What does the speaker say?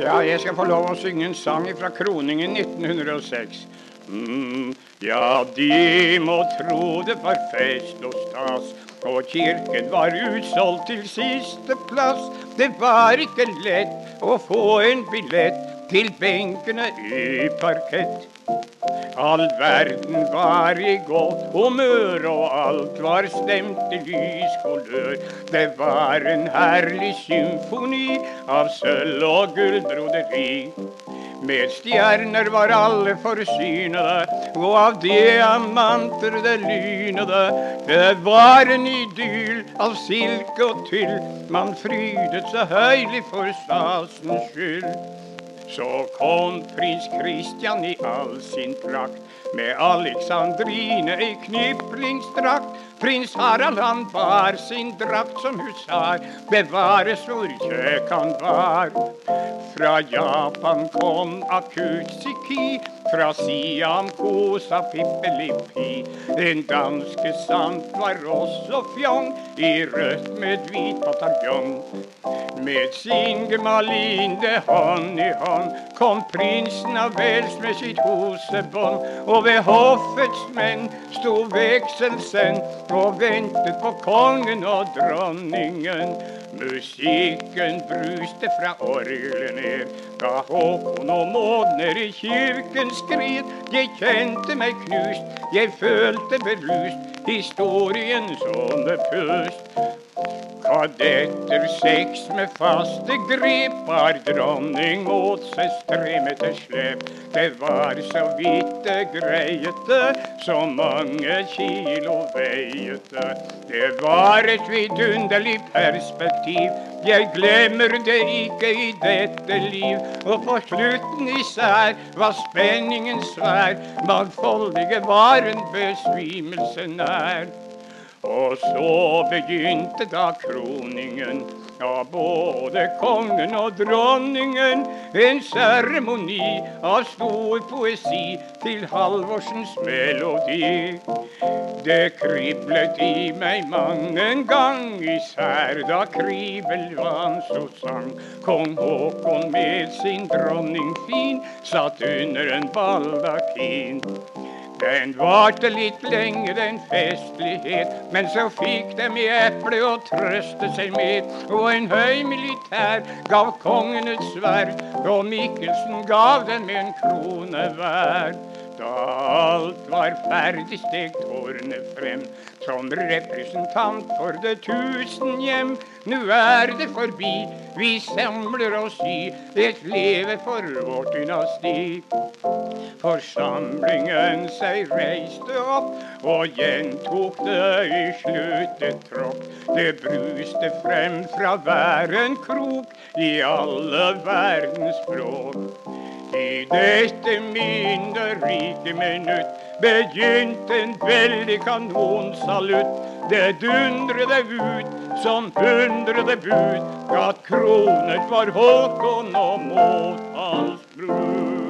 Ja, jeg skal få lov å synge en sang fra kroningen 1906. Mm, ja, de må tro det var fest og stas, og kirken var utsolgt til siste plass. Det var ikke lett å få en billett til benkene i parkett. All verden var i godt humør, og alt var stemt i lys kolør. Det var en herlig symfoni av sølv og gullbroderi. Med stjerner var alle forsynede, og av diamanter det lynede. Det var en idyll av silke og tyll, man frydet seg høylig for stasens skyld. Så kom prins Kristian i all sin prakt, med Alexandrine i kniplingsdrakt. Prins Harald han bar sin drakt som husar, bevares hvor kjøk han var. Fra Japan kom akutsiki, fra Siam kosa Pippelippi. Den danske sant var også fjong, i rødt med hvit bataljong. Med sin gemalinde hånd i hånd kom prinsen av Wales med sitt hosebånd. Og ved hoffets menn sto vekselsen og ventet på kongen og dronningen. Musikken bruste fra orgelet ned da Håkon og mådner i kirken skred. Jeg kjente meg knust, jeg følte berust, historien som med pust. etter seks med faste grep var dronning mot seg stremmet til slep. Det var så vidt det greiete, så mange kilo veiete. Det var et vidunderlig perspektiv, jeg glemmer det ikke i dette liv. Og på slutten især var spenningen svær, mangfoldige var en besvimelse nær. Og så begynte da kroningen av både kongen og dronningen. En seremoni av stor poesi til Halvorsens melodi. Det kriblet i meg mang en gang, især da Kribelvan og sang. Kong Haakon med sin dronning fin satt under en baldakin. Den varte litt lenger enn festlighet, men så fikk dem i eple å trøste seg med. Og en høy militær gav kongen et sverd, og Mikkelsen gav den med en krone hver. Da alt var ferdig, steg tårnet frem som representant for det tusen hjem. Nu er det forbi, vi samler oss i et leve for vårt dynasti. Forsamlingen seg reiste opp og gjentok det i slutetråkk. Det bruste frem fra hver en krok i alle verdens språk. I dette minnerike minutt begynte en veldig kanonsalutt. Det dundrede ut som hundrede bud, at kronet var Håkon og mot hans brud.